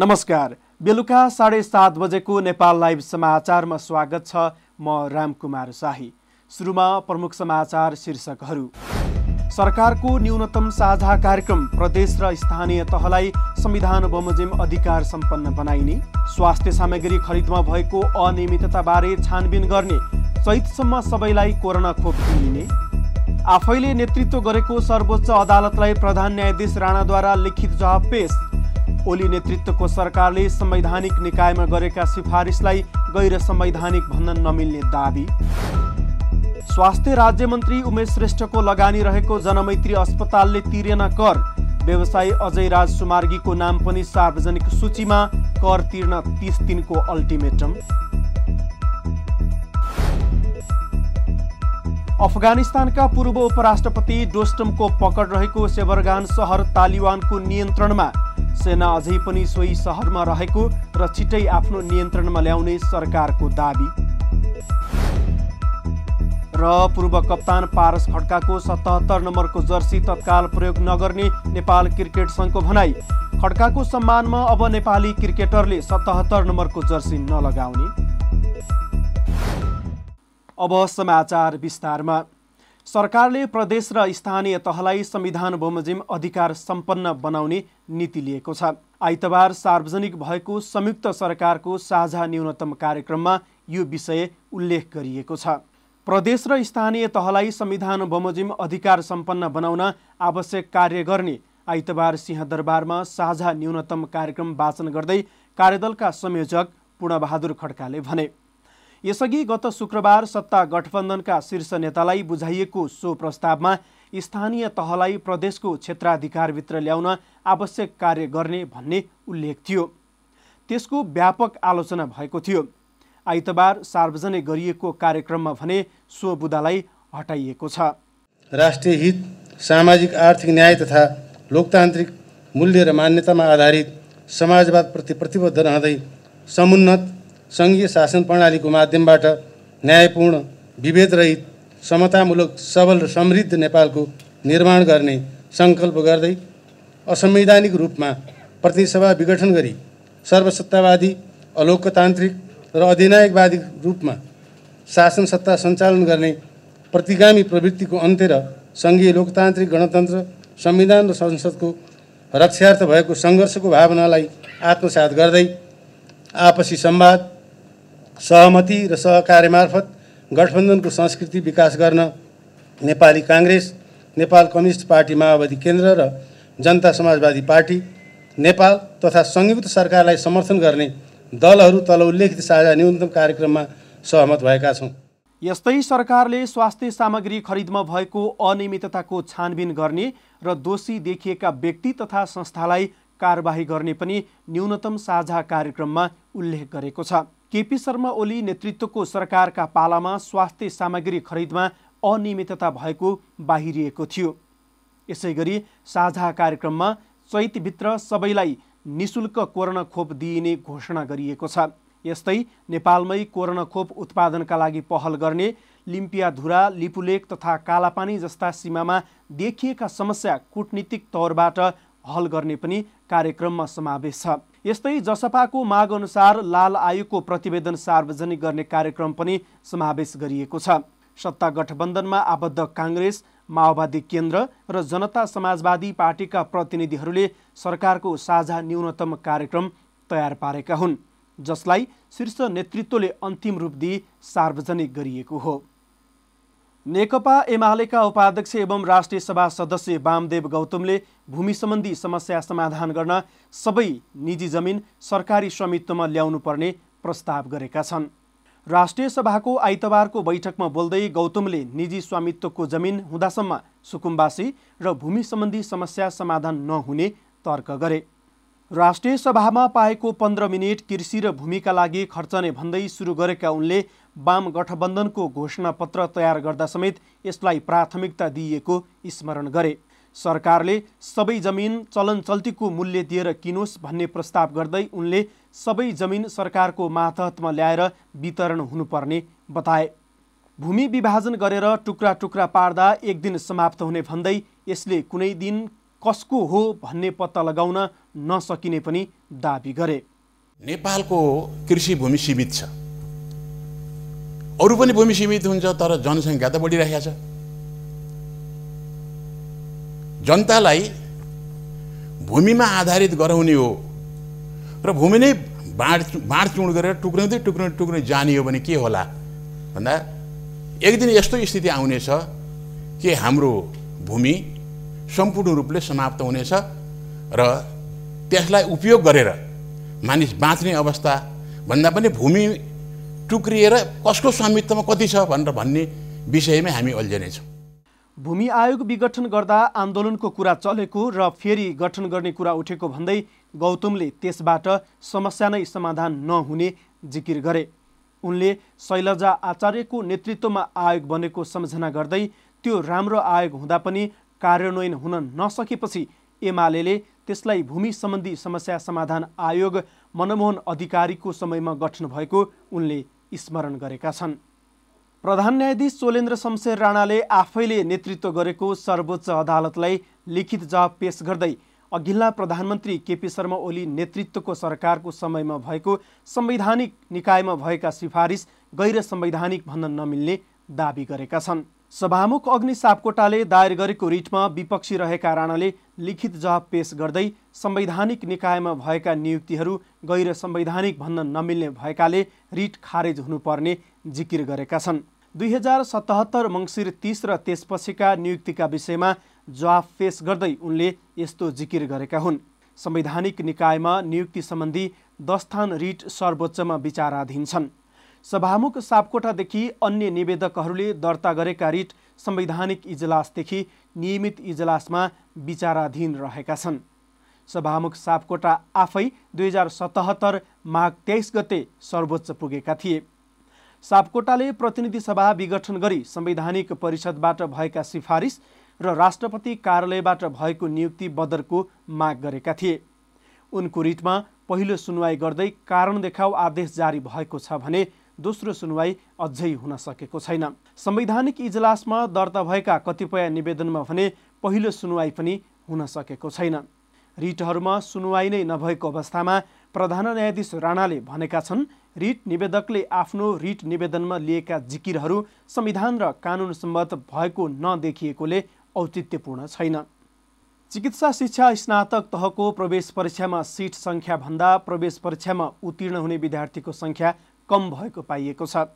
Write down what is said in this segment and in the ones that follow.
नमस्कार। बेलुका साढे सात बजेको नेपाल लाइभ समाचारमा स्वागत छ म रामकुमार शाही। सुरुमा प्रमुख समाचार शीर्षकहरू। सरकारको न्यूनतम साझा कार्यक्रम प्रदेश र स्थानीय तहलाई संविधान बमोजिम अधिकार सम्पन्न बनाइने स्वास्थ्य सामग्री खरिदमा भएको अनियमितताबारे छानबिन गर्ने चैतसम्म सबैलाई कोरोना खोप दिइने। आफैले नेतृत्व गरेको सर्वोच्च अदालतलाई प्रधान न्यायाधीश राणाद्वारा लिखित जवाब पेश ओली नेतृत्वको सरकारले संवैधानिक निकायमा गरेका सिफारिसलाई गैर संवैधानिक भन्न नमिल्ने दावी। स्वास्थ्य राज्य मन्त्री उमेश श्रेष्ठको लगानी रहेको जनमैत्री अस्पतालले तिरेन कर। व्यवसायी अजय राज सुमार्गीको नाम पनि सार्वजनिक सूचीमा कर तिर्न तिस दिनको अल्टिमेटम। अफगानिस्तानका पूर्व उपराष्ट्रपति डोस्टमको पकड रहेको सेबरगान सहर तालिबानको नियन्त्रणमा सेना अझै पनि सोही सहरमा रहेको र छिटै आफ्नो नियन्त्रणमा ल्याउने सरकारको दावी र पूर्व कप्तान पारस खड्काको सतहत्तर नम्बरको जर्सी तत्काल प्रयोग नगर्ने नेपाल क्रिकेट सङ्घको भनाई खड्काको सम्मानमा अब नेपाली क्रिकेटरले सतहत्तर नम्बरको जर्सी नलगाउने। अब समाचार विस्तारमा। सरकारले प्रदेश र स्थानीय तहलाई संविधान बमोजिम अधिकार सम्पन्न बनाउने नीति लिएको छ। आइतबार सार्वजनिक भएको संयुक्त सरकारको साझा न्यूनतम कार्यक्रममा यो विषय उल्लेख गरिएको छ। प्रदेश र स्थानीय तहलाई संविधान बमोजिम अधिकार सम्पन्न बनाउन आवश्यक कार्य गर्ने आइतबार सिंहदरबारमा साझा न्यूनतम कार्यक्रम वाचन गर्दै कार्यदलका संयोजक पूर्णबहादुर खड्काले भने। यसअघि गत शुक्रबार सत्ता गठबन्धनका शीर्ष नेतालाई बुझाइएको सो प्रस्तावमा स्थानीय तहलाई प्रदेशको क्षेत्राधिकारभित्र ल्याउन आवश्यक कार्य गर्ने भन्ने उल्लेख थियो। त्यसको व्यापक आलोचना भएको थियो। आइतबार सार्वजनिक गरिएको कार्यक्रममा भने सो बुदालाई हटाइएको छ। राष्ट्रिय हित सामाजिक आर्थिक न्याय तथा लोकतान्त्रिक मूल्य र मान्यतामा आधारित समाजवादप्रति प्रतिबद्ध रहँदै समुन्नत सङ्घीय शासन प्रणालीको माध्यमबाट न्यायपूर्ण विभेदरहित समतामूलक सबल र समृद्ध नेपालको निर्माण गर्ने सङ्कल्प गर्दै असंवैधानिक रूपमा प्रतिसभा विघटन गरी सर्वसत्तावादी अलोकतान्त्रिक र अधिनायकवादी रूपमा शासन सत्ता सञ्चालन गर्ने प्रतिगामी प्रवृत्तिको अन्त्य र सङ्घीय लोकतान्त्रिक गणतन्त्र संविधान र संसदको रक्षार्थ भएको सङ्घर्षको भावनालाई आत्मसात गर्दै आपसी संवाद सहमति र सहकार्य मार्फत गठबन्धनको संस्कृति विकास गर्न नेपाली काङ्ग्रेस नेपाल कम्युनिस्ट पार्टी माओवादी केन्द्र र जनता समाजवादी पार्टी नेपाल तथा संयुक्त सरकारलाई समर्थन गर्ने दलहरू तल उल्लेखित साझा न्यूनतम कार्यक्रममा सहमत भएका छौँ। यस्तै सरकारले स्वास्थ्य सामग्री खरिदमा भएको अनियमितताको छानबिन गर्ने र दोषी देखिएका व्यक्ति तथा संस्थालाई कारवाही गर्ने पनि न्यूनतम साझा कार्यक्रममा उल्लेख गरेको छ। केपी शर्मा ओली नेतृत्वको सरकारका पालामा स्वास्थ्य सामग्री खरिदमा अनियमितता भएको बाहिरिएको थियो। यसै गरी साझा कार्यक्रममा चैतभित्र सबैलाई निशुल्क कोरोना खोप दिइने घोषणा गरिएको छ। यस्तै नेपालमै कोरोना खोप उत्पादनका लागि पहल गर्ने लिम्पियाधुरा लिपुलेक तथा कालापानी जस्ता सीमामा देखिएका समस्या कुटनीतिक तौरबाट हल गर्ने पनि कार्यक्रममा समावेश छ। यस्तै जसपाको माग अनुसार लाल आयोगको प्रतिवेदन सार्वजनिक गर्ने कार्यक्रम पनि समावेश गरिएको छ। सत्ता गठबन्धनमा आबद्ध काङ्ग्रेस माओवादी केन्द्र र जनता समाजवादी पार्टीका प्रतिनिधिहरूले सरकारको साझा न्यूनतम कार्यक्रम तयार पारेका हुन् जसलाई शीर्ष नेतृत्वले अन्तिम रूप दिई सार्वजनिक गरिएको हो। नेकपा एमालेका उपाध्यक्ष एवं राष्ट्रिय सभा सदस्य वामदेव गौतमले भूमि सम्बन्धी समस्या समाधान गर्न सबै निजी जमिन सरकारी स्वामित्वमा ल्याउनु पर्ने प्रस्ताव गरेका छन्। राष्ट्रिय सभाको आइतबारको बैठकमा बोल्दै गौतमले निजी स्वामित्वको जमिन हुँदासम्म सुकुम्बासी र भूमि सम्बन्धी समस्या समाधान नहुने तर्क गरे। राष्ट्रिय सभामा पाएको पन्ध्र मिनट कृषि र भूमिका लागि खर्चने भन्दै सुरु गरेका उनले वाम गठबन्धनको घोषणापत्र तयार गर्दा समेत यसलाई प्राथमिकता दिइएको स्मरण गरे। सरकारले सबै जमिन चलन चल्तीको मूल्य दिएर किनोस् भन्ने प्रस्ताव गर्दै उनले सबै जमिन सरकारको मातहतमा ल्याएर वितरण हुनुपर्ने बताए। भूमि विभाजन गरेर टुक्रा टुक्रा पार्दा एक दिन समाप्त हुने भन्दै यसले कुनै दिन कसको हो भन्ने पत्ता लगाउन नसकिने पनि दावी गरे। नेपालको कृषि भूमि सीमित छ। अरू पनि भूमि सीमित हुन्छ तर जनसङ्ख्या त बढिरहेको छ। जनतालाई भूमिमा आधारित गराउने हो र भूमि नै बाँड बाँडचुँड गरेर टुक्राउँदै टुक्राउँदै टुक्राउँदै जाने हो भने के होला? भन्दा एक दिन यस्तो स्थिति आउनेछ कि हाम्रो भूमि सम्पूर्ण रूपले समाप्त हुनेछ र त्यसलाई उपयोग गरेर मानिस बाँच्ने अवस्था भन्दा पनि भूमि टुक्रिएर कसको स्वामित्वमा कति छ भनेर भन्ने विषयमै हामी अल्झिनेछौँ भूमि आयोग विघटन गर्दा आन्दोलनको कुरा चलेको र फेरि गठन गर्ने कुरा उठेको भन्दै गौतमले त्यसबाट समस्या नै समाधान नहुने जिकिर गरे। उनले शैलजा आचार्यको नेतृत्वमा आयोग बनेको सम्झना गर्दै त्यो राम्रो आयोग हुँदा पनि कार्यान्वयन हुन नसकेपछि एमाले त्यसलाई भूमि सम्बन्धी समस्या समाधान आयोग मनमोहन अधिकारीको समयमा गठन भएको उनले स्मरण गरेका छन्। प्रधान न्यायाधीश चोलेन्द्र शमशेर राणाले आफैले नेतृत्व गरेको सर्वोच्च अदालतलाई लिखित जवाब पेश गर्दै अघिल्ला प्रधानमन्त्री केपी शर्मा ओली नेतृत्वको सरकारको समयमा भएको संवैधानिक निकायमा भएका सिफारिस गैर संवैधानिक भन्न नमिल्ने दावी गरेका छन्। सभामुख अग्नि सापकोटाले दायर गरेको रिटमा विपक्षी रहेका राणाले लिखित जवाब पेश गर्दै संवैधानिक निकायमा भएका नियुक्तिहरू गैर संवैधानिक भन्न नमिल्ने भएकाले रिट खारेज हुनुपर्ने जिकिर गरेका छन्। दुई हजार सतहत्तर मङ्सिर तिस र त्यसपछिका नियुक्तिका विषयमा जवाफ पेश गर्दै उनले यस्तो जिकिर गरेका हुन्। संवैधानिक निकायमा नियुक्ति सम्बन्धी दस्थान रिट सर्वोच्चमा विचाराधीन छन्। सभामुख सापकोटादेखि अन्य निवेदकहरूले दर्ता गरेका रिट संवैधानिक इजलासदेखि नियमित इजलासमा विचाराधीन रहेका छन्। सभामुख सापकोटा आफै दुई हजार सतहत्तर माघ तेइस गते सर्वोच्च पुगेका थिए। सापकोटाले प्रतिनिधि सभा विघटन गरी संवैधानिक परिषदबाट भएका सिफारिस र राष्ट्रपति कार्यालयबाट भएको नियुक्ति बदरको माग गरेका थिए। उनको रिटमा पहिलो सुनवाई गर्दै कारण देखाउ आदेश जारी भएको छ भने दोस्रो सुनवाई अझै हुन सकेको छैन। संवैधानिक इजलासमा दर्ता भएका कतिपय निवेदनमा भने पहिलो सुनवाई पनि हुन सकेको छैन। रिटहरूमा सुनवाई नै नभएको अवस्थामा प्रधान न्यायाधीश राणाले भनेका छन् रिट निवेदकले आफ्नो रिट निवेदनमा लिएका जिकिरहरू संविधान र कानुन सम्मत भएको नदेखिएकोले औचित्यपूर्ण छैन। चिकित्सा शिक्षा स्नातक तहको प्रवेश परीक्षामा सिट सङ्ख्याभन्दा प्रवेश परीक्षामा उत्तीर्ण हुने विद्यार्थीको सङ्ख्या कम भएको पाइएको छ।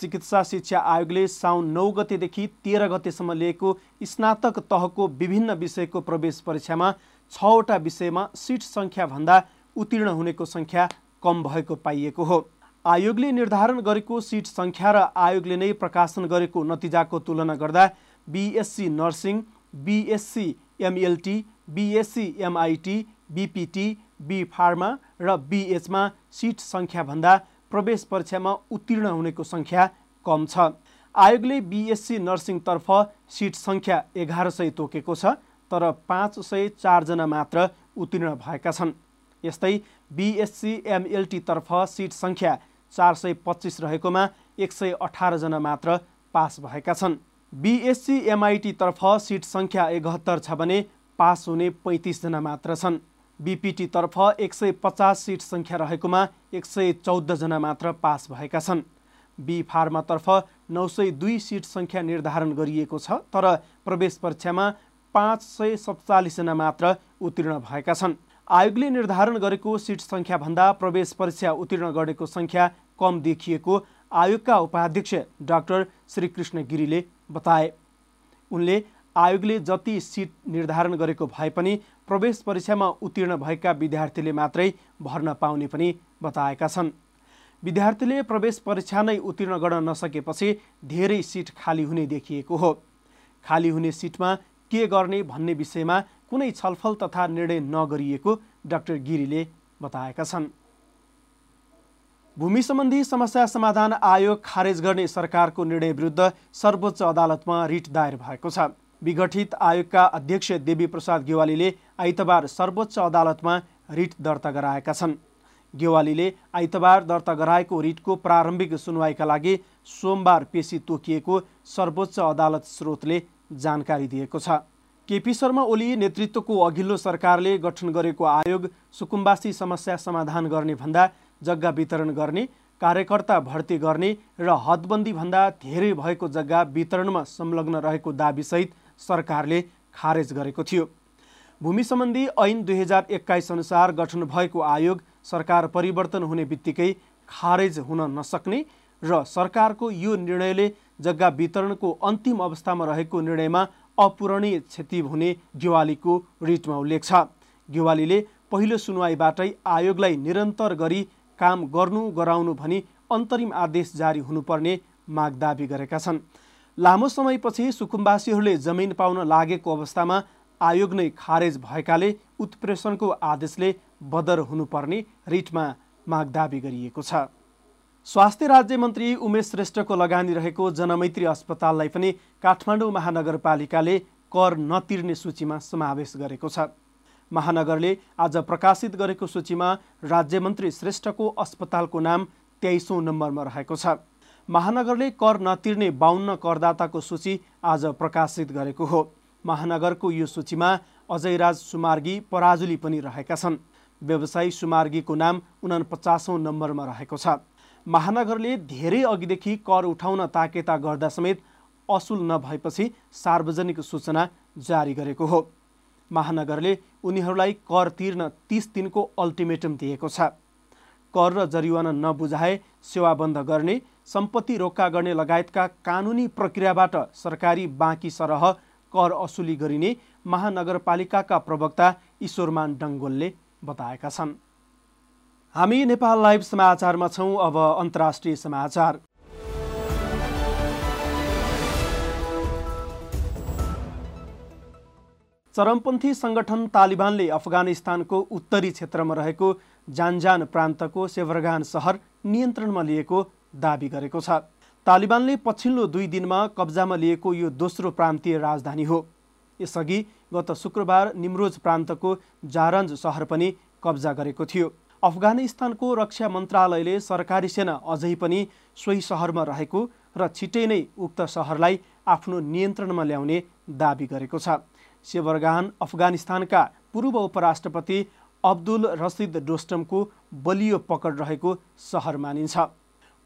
चिकित्सा शिक्षा आयोगले साउन नौ गतेदेखि तेह्र गतेसम्म लिएको स्नातक तहको विभिन्न विषयको प्रवेश परीक्षामा छवटा विषयमा सिट सङ्ख्याभन्दा उत्तीर्ण हुनेको सङ्ख्या कम भएको पाइएको हो। आयोगले निर्धारण गरेको सिट सङ्ख्या र आयोगले नै प्रकाशन गरेको नतिजाको तुलना गर्दा B Sc nursing B Sc M L T B Sc M I T B P T B pharma र बिएचमा सिट सङ्ख्याभन्दा प्रवेश परीक्षामा उत्तीर्ण हुनेको सङ्ख्या कम छ। आयोगले बिएससी नर्सिङतर्फ सिट सङ्ख्या एघार सय तोकेको छ तर पाँच सय चारजना मात्र उत्तीर्ण भएका छन्। यस्तै बिएससी एमएलटीतर्फ सिट सङ्ख्या चार सय पच्चिस रहेकोमा एक सय अठारजना मात्र पास भएका छन्। बिएससी एमआइटीतर्फ सिट सङ्ख्या एकहत्तर छ भने पास हुने पैँतिसजना मात्र छन्। बिपिटीतर्फ एक सय पचास सिट सङ्ख्या रहेकोमा एक सय चौधजना मात्र पास भएका छन्। बी फार्मातर्फ नौ सय दुई सिट सङ्ख्या निर्धारण गरिएको छ तर प्रवेश परीक्षामा पाँच सय सत्तालिसजना मात्र उत्तीर्ण भएका छन्। आयोगले निर्धारण गरेको सिट सङ्ख्याभन्दा प्रवेश परीक्षा उत्तीर्ण गरेको सङ्ख्या कम देखिएको आयोगका उपाध्यक्ष डाक्टर श्रीकृष्ण गिरीले बताए। उनले आयोगले जति सिट निर्धारण गरेको भए पनि प्रवेश परीक्षामा उत्तीर्ण भएका विद्यार्थीले मात्रै भर्न पाउने पनि बताएका छन्। विद्यार्थीले प्रवेश परीक्षा नै उत्तीर्ण गर्न नसकेपछि धेरै सिट खाली हुने देखिएको हो। खाली हुने सिटमा के गर्ने भन्ने विषयमा कुनै छलफल तथा निर्णय नगरिएको डाक्टर गिरीले बताएका छन्। भूमि सम्बन्धी समस्या समाधान आयोग खारेज गर्ने सरकारको निर्णय विरुद्ध सर्वोच्च अदालतमा रिट दायर भएको छ। विघटित आयोगका अध्यक्ष देवी प्रसाद गेवालीले आइतबार सर्वोच्च अदालतमा रिट दर्ता गराएका छन्। गेवालीले आइतबार दर्ता गराएको रिटको प्रारम्भिक सुनवाईका लागि सोमबार पेशी तोकिएको सर्वोच्च अदालत स्रोतले जानकारी दिएको छ। केपी शर्मा ओली नेतृत्वको अघिल्लो सरकारले गठन गरेको आयोग सुकुम्बासी समस्या समाधान गर्ने भन्दा जग्गा वितरण गर्ने कार्यकर्ता भर्ती गर्ने र हदबन्दीभन्दा धेरै भएको जग्गा वितरणमा संलग्न रहेको दाबीसहित सरकारले खारेज गरेको थियो। भूमि सम्बन्धी ऐन दुई हजार एक्काइस अनुसार गठन भएको आयोग सरकार परिवर्तन हुने बित्तिकै खारेज हुन नसक्ने र सरकारको यो निर्णयले जग्गा वितरणको अन्तिम अवस्थामा रहेको निर्णयमा अपूरणीय क्षति हुने गेवालीको रिटमा उल्लेख छ। गेवालीले पहिलो सुनवाईबाटै आयोगलाई निरन्तर गरी काम गर्नु गराउनु भनी अन्तरिम आदेश जारी हुनुपर्ने माग दावी गरेका छन्। लामो समयपछि सुकुम्बासीहरूले जमिन पाउन लागेको अवस्थामा आयोग नै खारेज भएकाले उत्प्रेषणको आदेशले बदर हुनुपर्ने रिटमा माग दावी गरिएको छ। स्वास्थ्य राज्य मन्त्री उमेश श्रेष्ठको लगानी रहेको जनमैत्री अस्पताललाई पनि काठमाडौँ महानगरपालिकाले कर नतिर्ने सूचीमा समावेश गरेको छ। महानगरले आज प्रकाशित गरेको सूचीमा राज्यमन्त्री श्रेष्ठको अस्पतालको नाम तेइसौँ नम्बरमा रहेको छ। महानगरले कर नतिर्ने बाहन्न करदाताको सूची आज प्रकाशित गरेको हो। महानगरको यो सूचीमा अजयराज सुमार्गी पराजुली पनि रहेका छन्। व्यवसायी सुमार्गीको नाम उनापचासौँ नम्बरमा रहेको छ। महानगरले धेरै अघिदेखि कर उठाउन ताकेता गर्दा समेत असुल नभएपछि सार्वजनिक सूचना जारी गरेको हो। महानगरले उनीहरूलाई कर तिर्न तिस दिनको अल्टिमेटम दिएको छ। कर र जरिवाना नबुझाए सेवा बन्द गर्ने सम्पत्ति रोक्का गर्ने लगायतका कानुनी प्रक्रियाबाट सरकारी बाँकी सरह कर असुली गरिने महानगरपालिकाका प्रवक्ता ईश्वरमान डङ्गोलले बताएका छन्। हामी नेपाल लाइभ समाचारमा छौँ अब अन्तर्राष्ट्रिय समाचार। चरमपन्थी सङ्गठन तालिबानले अफगानिस्तानको उत्तरी क्षेत्रमा रहेको जानजान प्रान्तको सेभरगान सहर नियन्त्रणमा लिएको दावी गरेको छ। तालिबानले पछिल्लो दुई दिनमा कब्जामा लिएको यो दोस्रो प्रान्तीय राजधानी हो। यसअघि गत शुक्रबार निम्रोज प्रान्तको जारन्ज सहर पनि कब्जा गरेको थियो। अफगानिस्तानको रक्षा मन्त्रालयले सरकारी सेना अझै पनि सोही सहरमा रहेको र छिटै नै उक्त सहरलाई आफ्नो नियन्त्रणमा ल्याउने दावी गरेको छ। सेवरगान अफगानिस्तानका पूर्व उपराष्ट्रपति अब्दुल रसिद डोस्टमको बलियो पकड रहेको सहर मानिन्छ।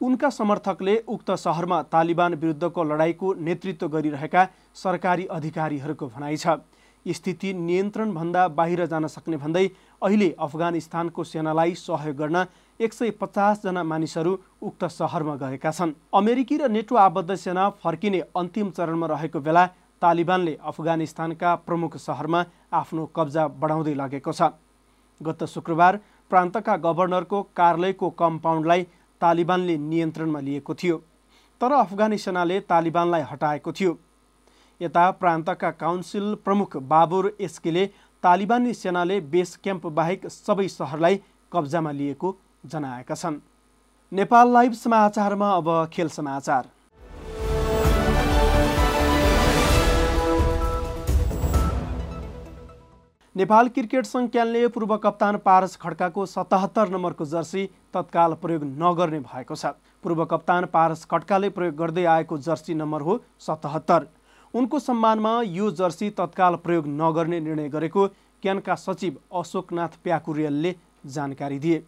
उनका समर्थकले उक्त सहरमा तालिबान विरुद्धको लडाईँको नेतृत्व गरिरहेका सरकारी अधिकारीहरूको भनाइ छ। स्थिति नियन्त्रणभन्दा बाहिर जान सक्ने भन्दै अहिले अफगानिस्तानको सेनालाई सहयोग गर्न एक सय पचासजना मानिसहरू उक्त सहरमा गएका छन्। अमेरिकी र नेटो आबद्ध सेना फर्किने अन्तिम चरणमा रहेको बेला तालिबानले अफगानिस्तानका प्रमुख सहरमा आफ्नो कब्जा बढाउँदै लगेको छ। गत शुक्रबार प्रान्तका गभर्नरको कार्यालयको कम्पाउन्डलाई तालिबानले नियन्त्रणमा लिएको थियो तर अफगानी सेनाले तालिबानलाई हटाएको थियो। यता प्रान्तका काउन्सिल प्रमुख बाबुर एस्केले तालिबानी सेनाले बेस क्याम्प बाहेक सबै सहरलाई कब्जामा लिएको जनाएका छन्। नेपाल लाइभ समाचारमा अब खेल समाचार। नेपाल क्रिकेट सङ्घ क्यानले पूर्व कप्तान पारस खड्काको सतहत्तर नम्बरको जर्सी तत्काल प्रयोग नगर्ने भएको छ। पूर्व कप्तान पारस खड्काले प्रयोग गर्दै आएको जर्सी नम्बर हो सतहत्तर। उनको सम्मानमा यो जर्सी तत्काल प्रयोग नगर्ने निर्णय गरेको क्यानका सचिव अशोकनाथ प्याकुरियलले जानकारी दिए।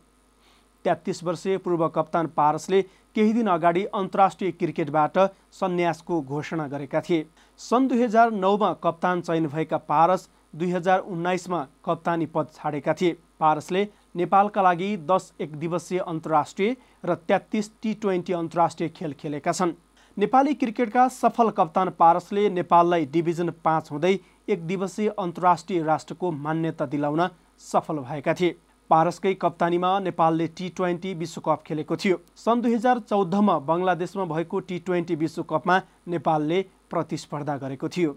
तेत्तिस वर्षीय पूर्व कप्तान पारसले केही दिन अगाडि अन्तर्राष्ट्रिय क्रिकेटबाट सन्यासको घोषणा गरेका थिए। सन् दुई हजार नौमा कप्तान चयन भएका पारस दुई हजार उन्नाइसमा कप्तानी पद छाडेका थिए। पारसले नेपालका लागि दस एक दिवसीय अन्तर्राष्ट्रिय र तेत्तिस टी ट्वेन्टी अन्तर्राष्ट्रिय खेल खेलेका छन्। नेपाली क्रिकेटका सफल कप्तान पारसले नेपाललाई डिभिजन पाँच हुँदै एक दिवसीय अन्तर्राष्ट्रिय राष्ट्रको मान्यता दिलाउन सफल भएका थिए। पारसकै कप्तानीमा नेपालले टी ट्वेन्टी विश्वकप खेलेको थियो। सन् दुई हजार चौधमा बङ्गलादेशमा भएको टी ट्वेन्टी विश्वकपमा नेपालले प्रतिस्पर्धा गरेको थियो।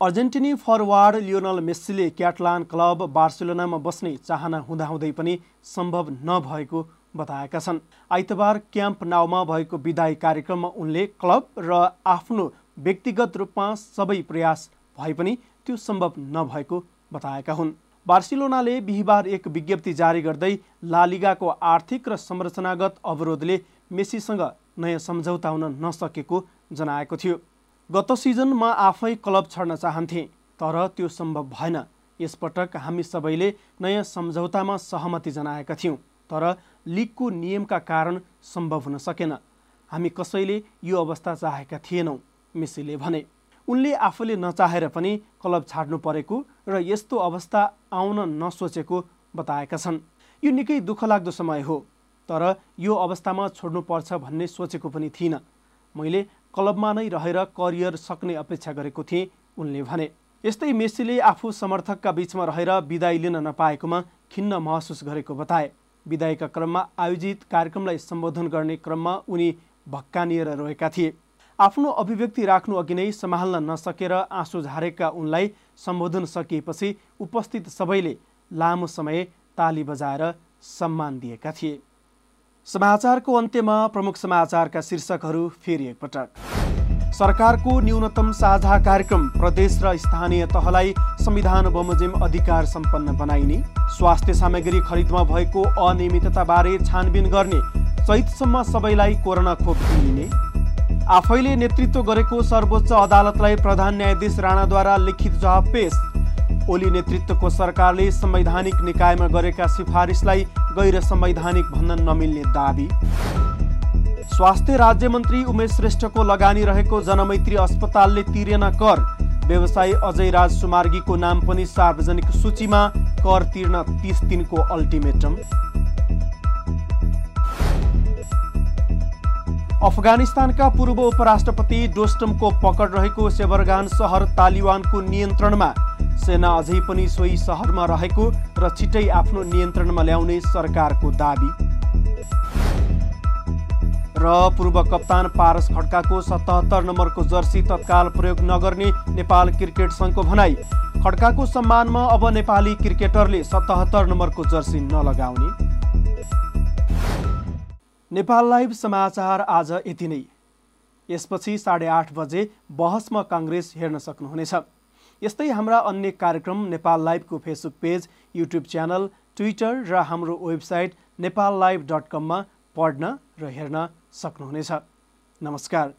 अर्जेन्टिनी फरवार्ड लियोनल मेस्सीले क्याटलान क्लब बार्सिलोनामा बस्ने चाहना हुँदाहुँदै पनि सम्भव नभएको बताएका छन्। आइतबार क्याम्प नाउमा भएको विदाई कार्यक्रममा उनले क्लब र आफ्नो व्यक्तिगत रूपमा सबै प्रयास भए पनि त्यो सम्भव नभएको बताएका हुन्। बार्सिलोनाले बिहिबार एक विज्ञप्ति जारी गर्दै लालिगाको आर्थिक र संरचनागत अवरोधले मेसीसँग नयाँ सम्झौता हुन नसकेको जनाएको थियो। गत सिजन म आफै क्लब छड्न चाहन्थेँ तर त्यो सम्भव भएन। यसपटक हामी सबैले नयाँ सम्झौतामा सहमति जनाएका थियौँ तर लिगको नियमका कारण सम्भव हुन सकेन। हामी कसैले यो अवस्था चाहेका थिएनौँ मेसीले भने। उनले आफूले नचाहेर पनि क्लब छाड्नु परेको र यस्तो अवस्था आउन नसोचेको बताएका छन्। यो निकै दुःखलाग्दो समय हो तर यो अवस्थामा छोड्नुपर्छ भन्ने सोचेको पनि थिइनँ। मैले क्लबमा नै रहेर करियर सक्ने अपेक्षा गरेको थिएँ। उनले भने यस्तै मेसीले आफू समर्थकका बिचमा रहेर विदाई लिन नपाएकोमा खिन्न महसुस गरेको बताए। विदाईका क्रममा आयोजित कार्यक्रमलाई सम्बोधन गर्ने क्रममा उनी भक्कानिएर रोएका थिए। आफ्नो अभिव्यक्ति राख्नु अघि नै सम्हाल्न नसकेर आँसु झारेका उनलाई सम्बोधन सकिएपछि उपस्थित सबैले लामो समय ताली बजाएर सम्मान दिएका थिए। समाचारको अन्त्यमा प्रमुख समाचारका शीर्षकहरू फेरि एकपटक। सरकारको न्यूनतम साझा कार्यक्रम प्रदेश र स्थानीय तहलाई संविधान बमोजिम अधिकार सम्पन्न बनाइने स्वास्थ्य सामग्री खरिदमा भएको अनियमितताबारे छानबिन गर्ने चैतसम्म सबैलाई कोरोना खोप दिइने। आफैले नेतृत्व गरेको सर्वोच्च अदालतलाई प्रधान न्यायाधीश राणाद्वारा लिखित जवाब पेश। ओली नेतृत्वको सरकारले संवैधानिक निकायमा गरेका सिफारिसलाई गैर संवैधानिक भन्न नमिल्ने दावी। स्वास्थ्य राज्यमन्त्री उमेश श्रेष्ठको लगानी रहेको जनमैत्री अस्पतालले तिरेन कर। व्यवसायी अजय राज सुमार्गीको नाम पनि सार्वजनिक सूचीमा कर तिर्न तिस दिनको अल्टिमेटम। अफगानिस्तानका पूर्व उपराष्ट्रपति डोस्टमको पकड रहेको सेवरगान सहर तालिबानको नियन्त्रणमा सेना अझै पनि सोही सहरमा रहेको र छिटै आफ्नो नियन्त्रणमा ल्याउने सरकारको दावी र पूर्व कप्तान पारस खड्काको सतहत्तर नम्बरको जर्सी तत्काल प्रयोग नगर्ने नेपाल क्रिकेट सङ्घको भनाई खड्काको सम्मानमा अब नेपाली क्रिकेटरले सतहत्तर नम्बरको जर्सी नलगाउने। नेपाल लाइभ समाचार आज यति नै। यसपछि साढे आठ बजे बहसमा काङ्ग्रेस हेर्न सक्नुहुनेछ। यस्तै हाम्रा अन्य कार्यक्रम Nepal लाइभको Facebook page YouTube channel Twitter र हाम्रो वेबसाइट नेपाल लाइभ डट कममा पढ्न र हेर्न सक्नुहुनेछ। नमस्कार।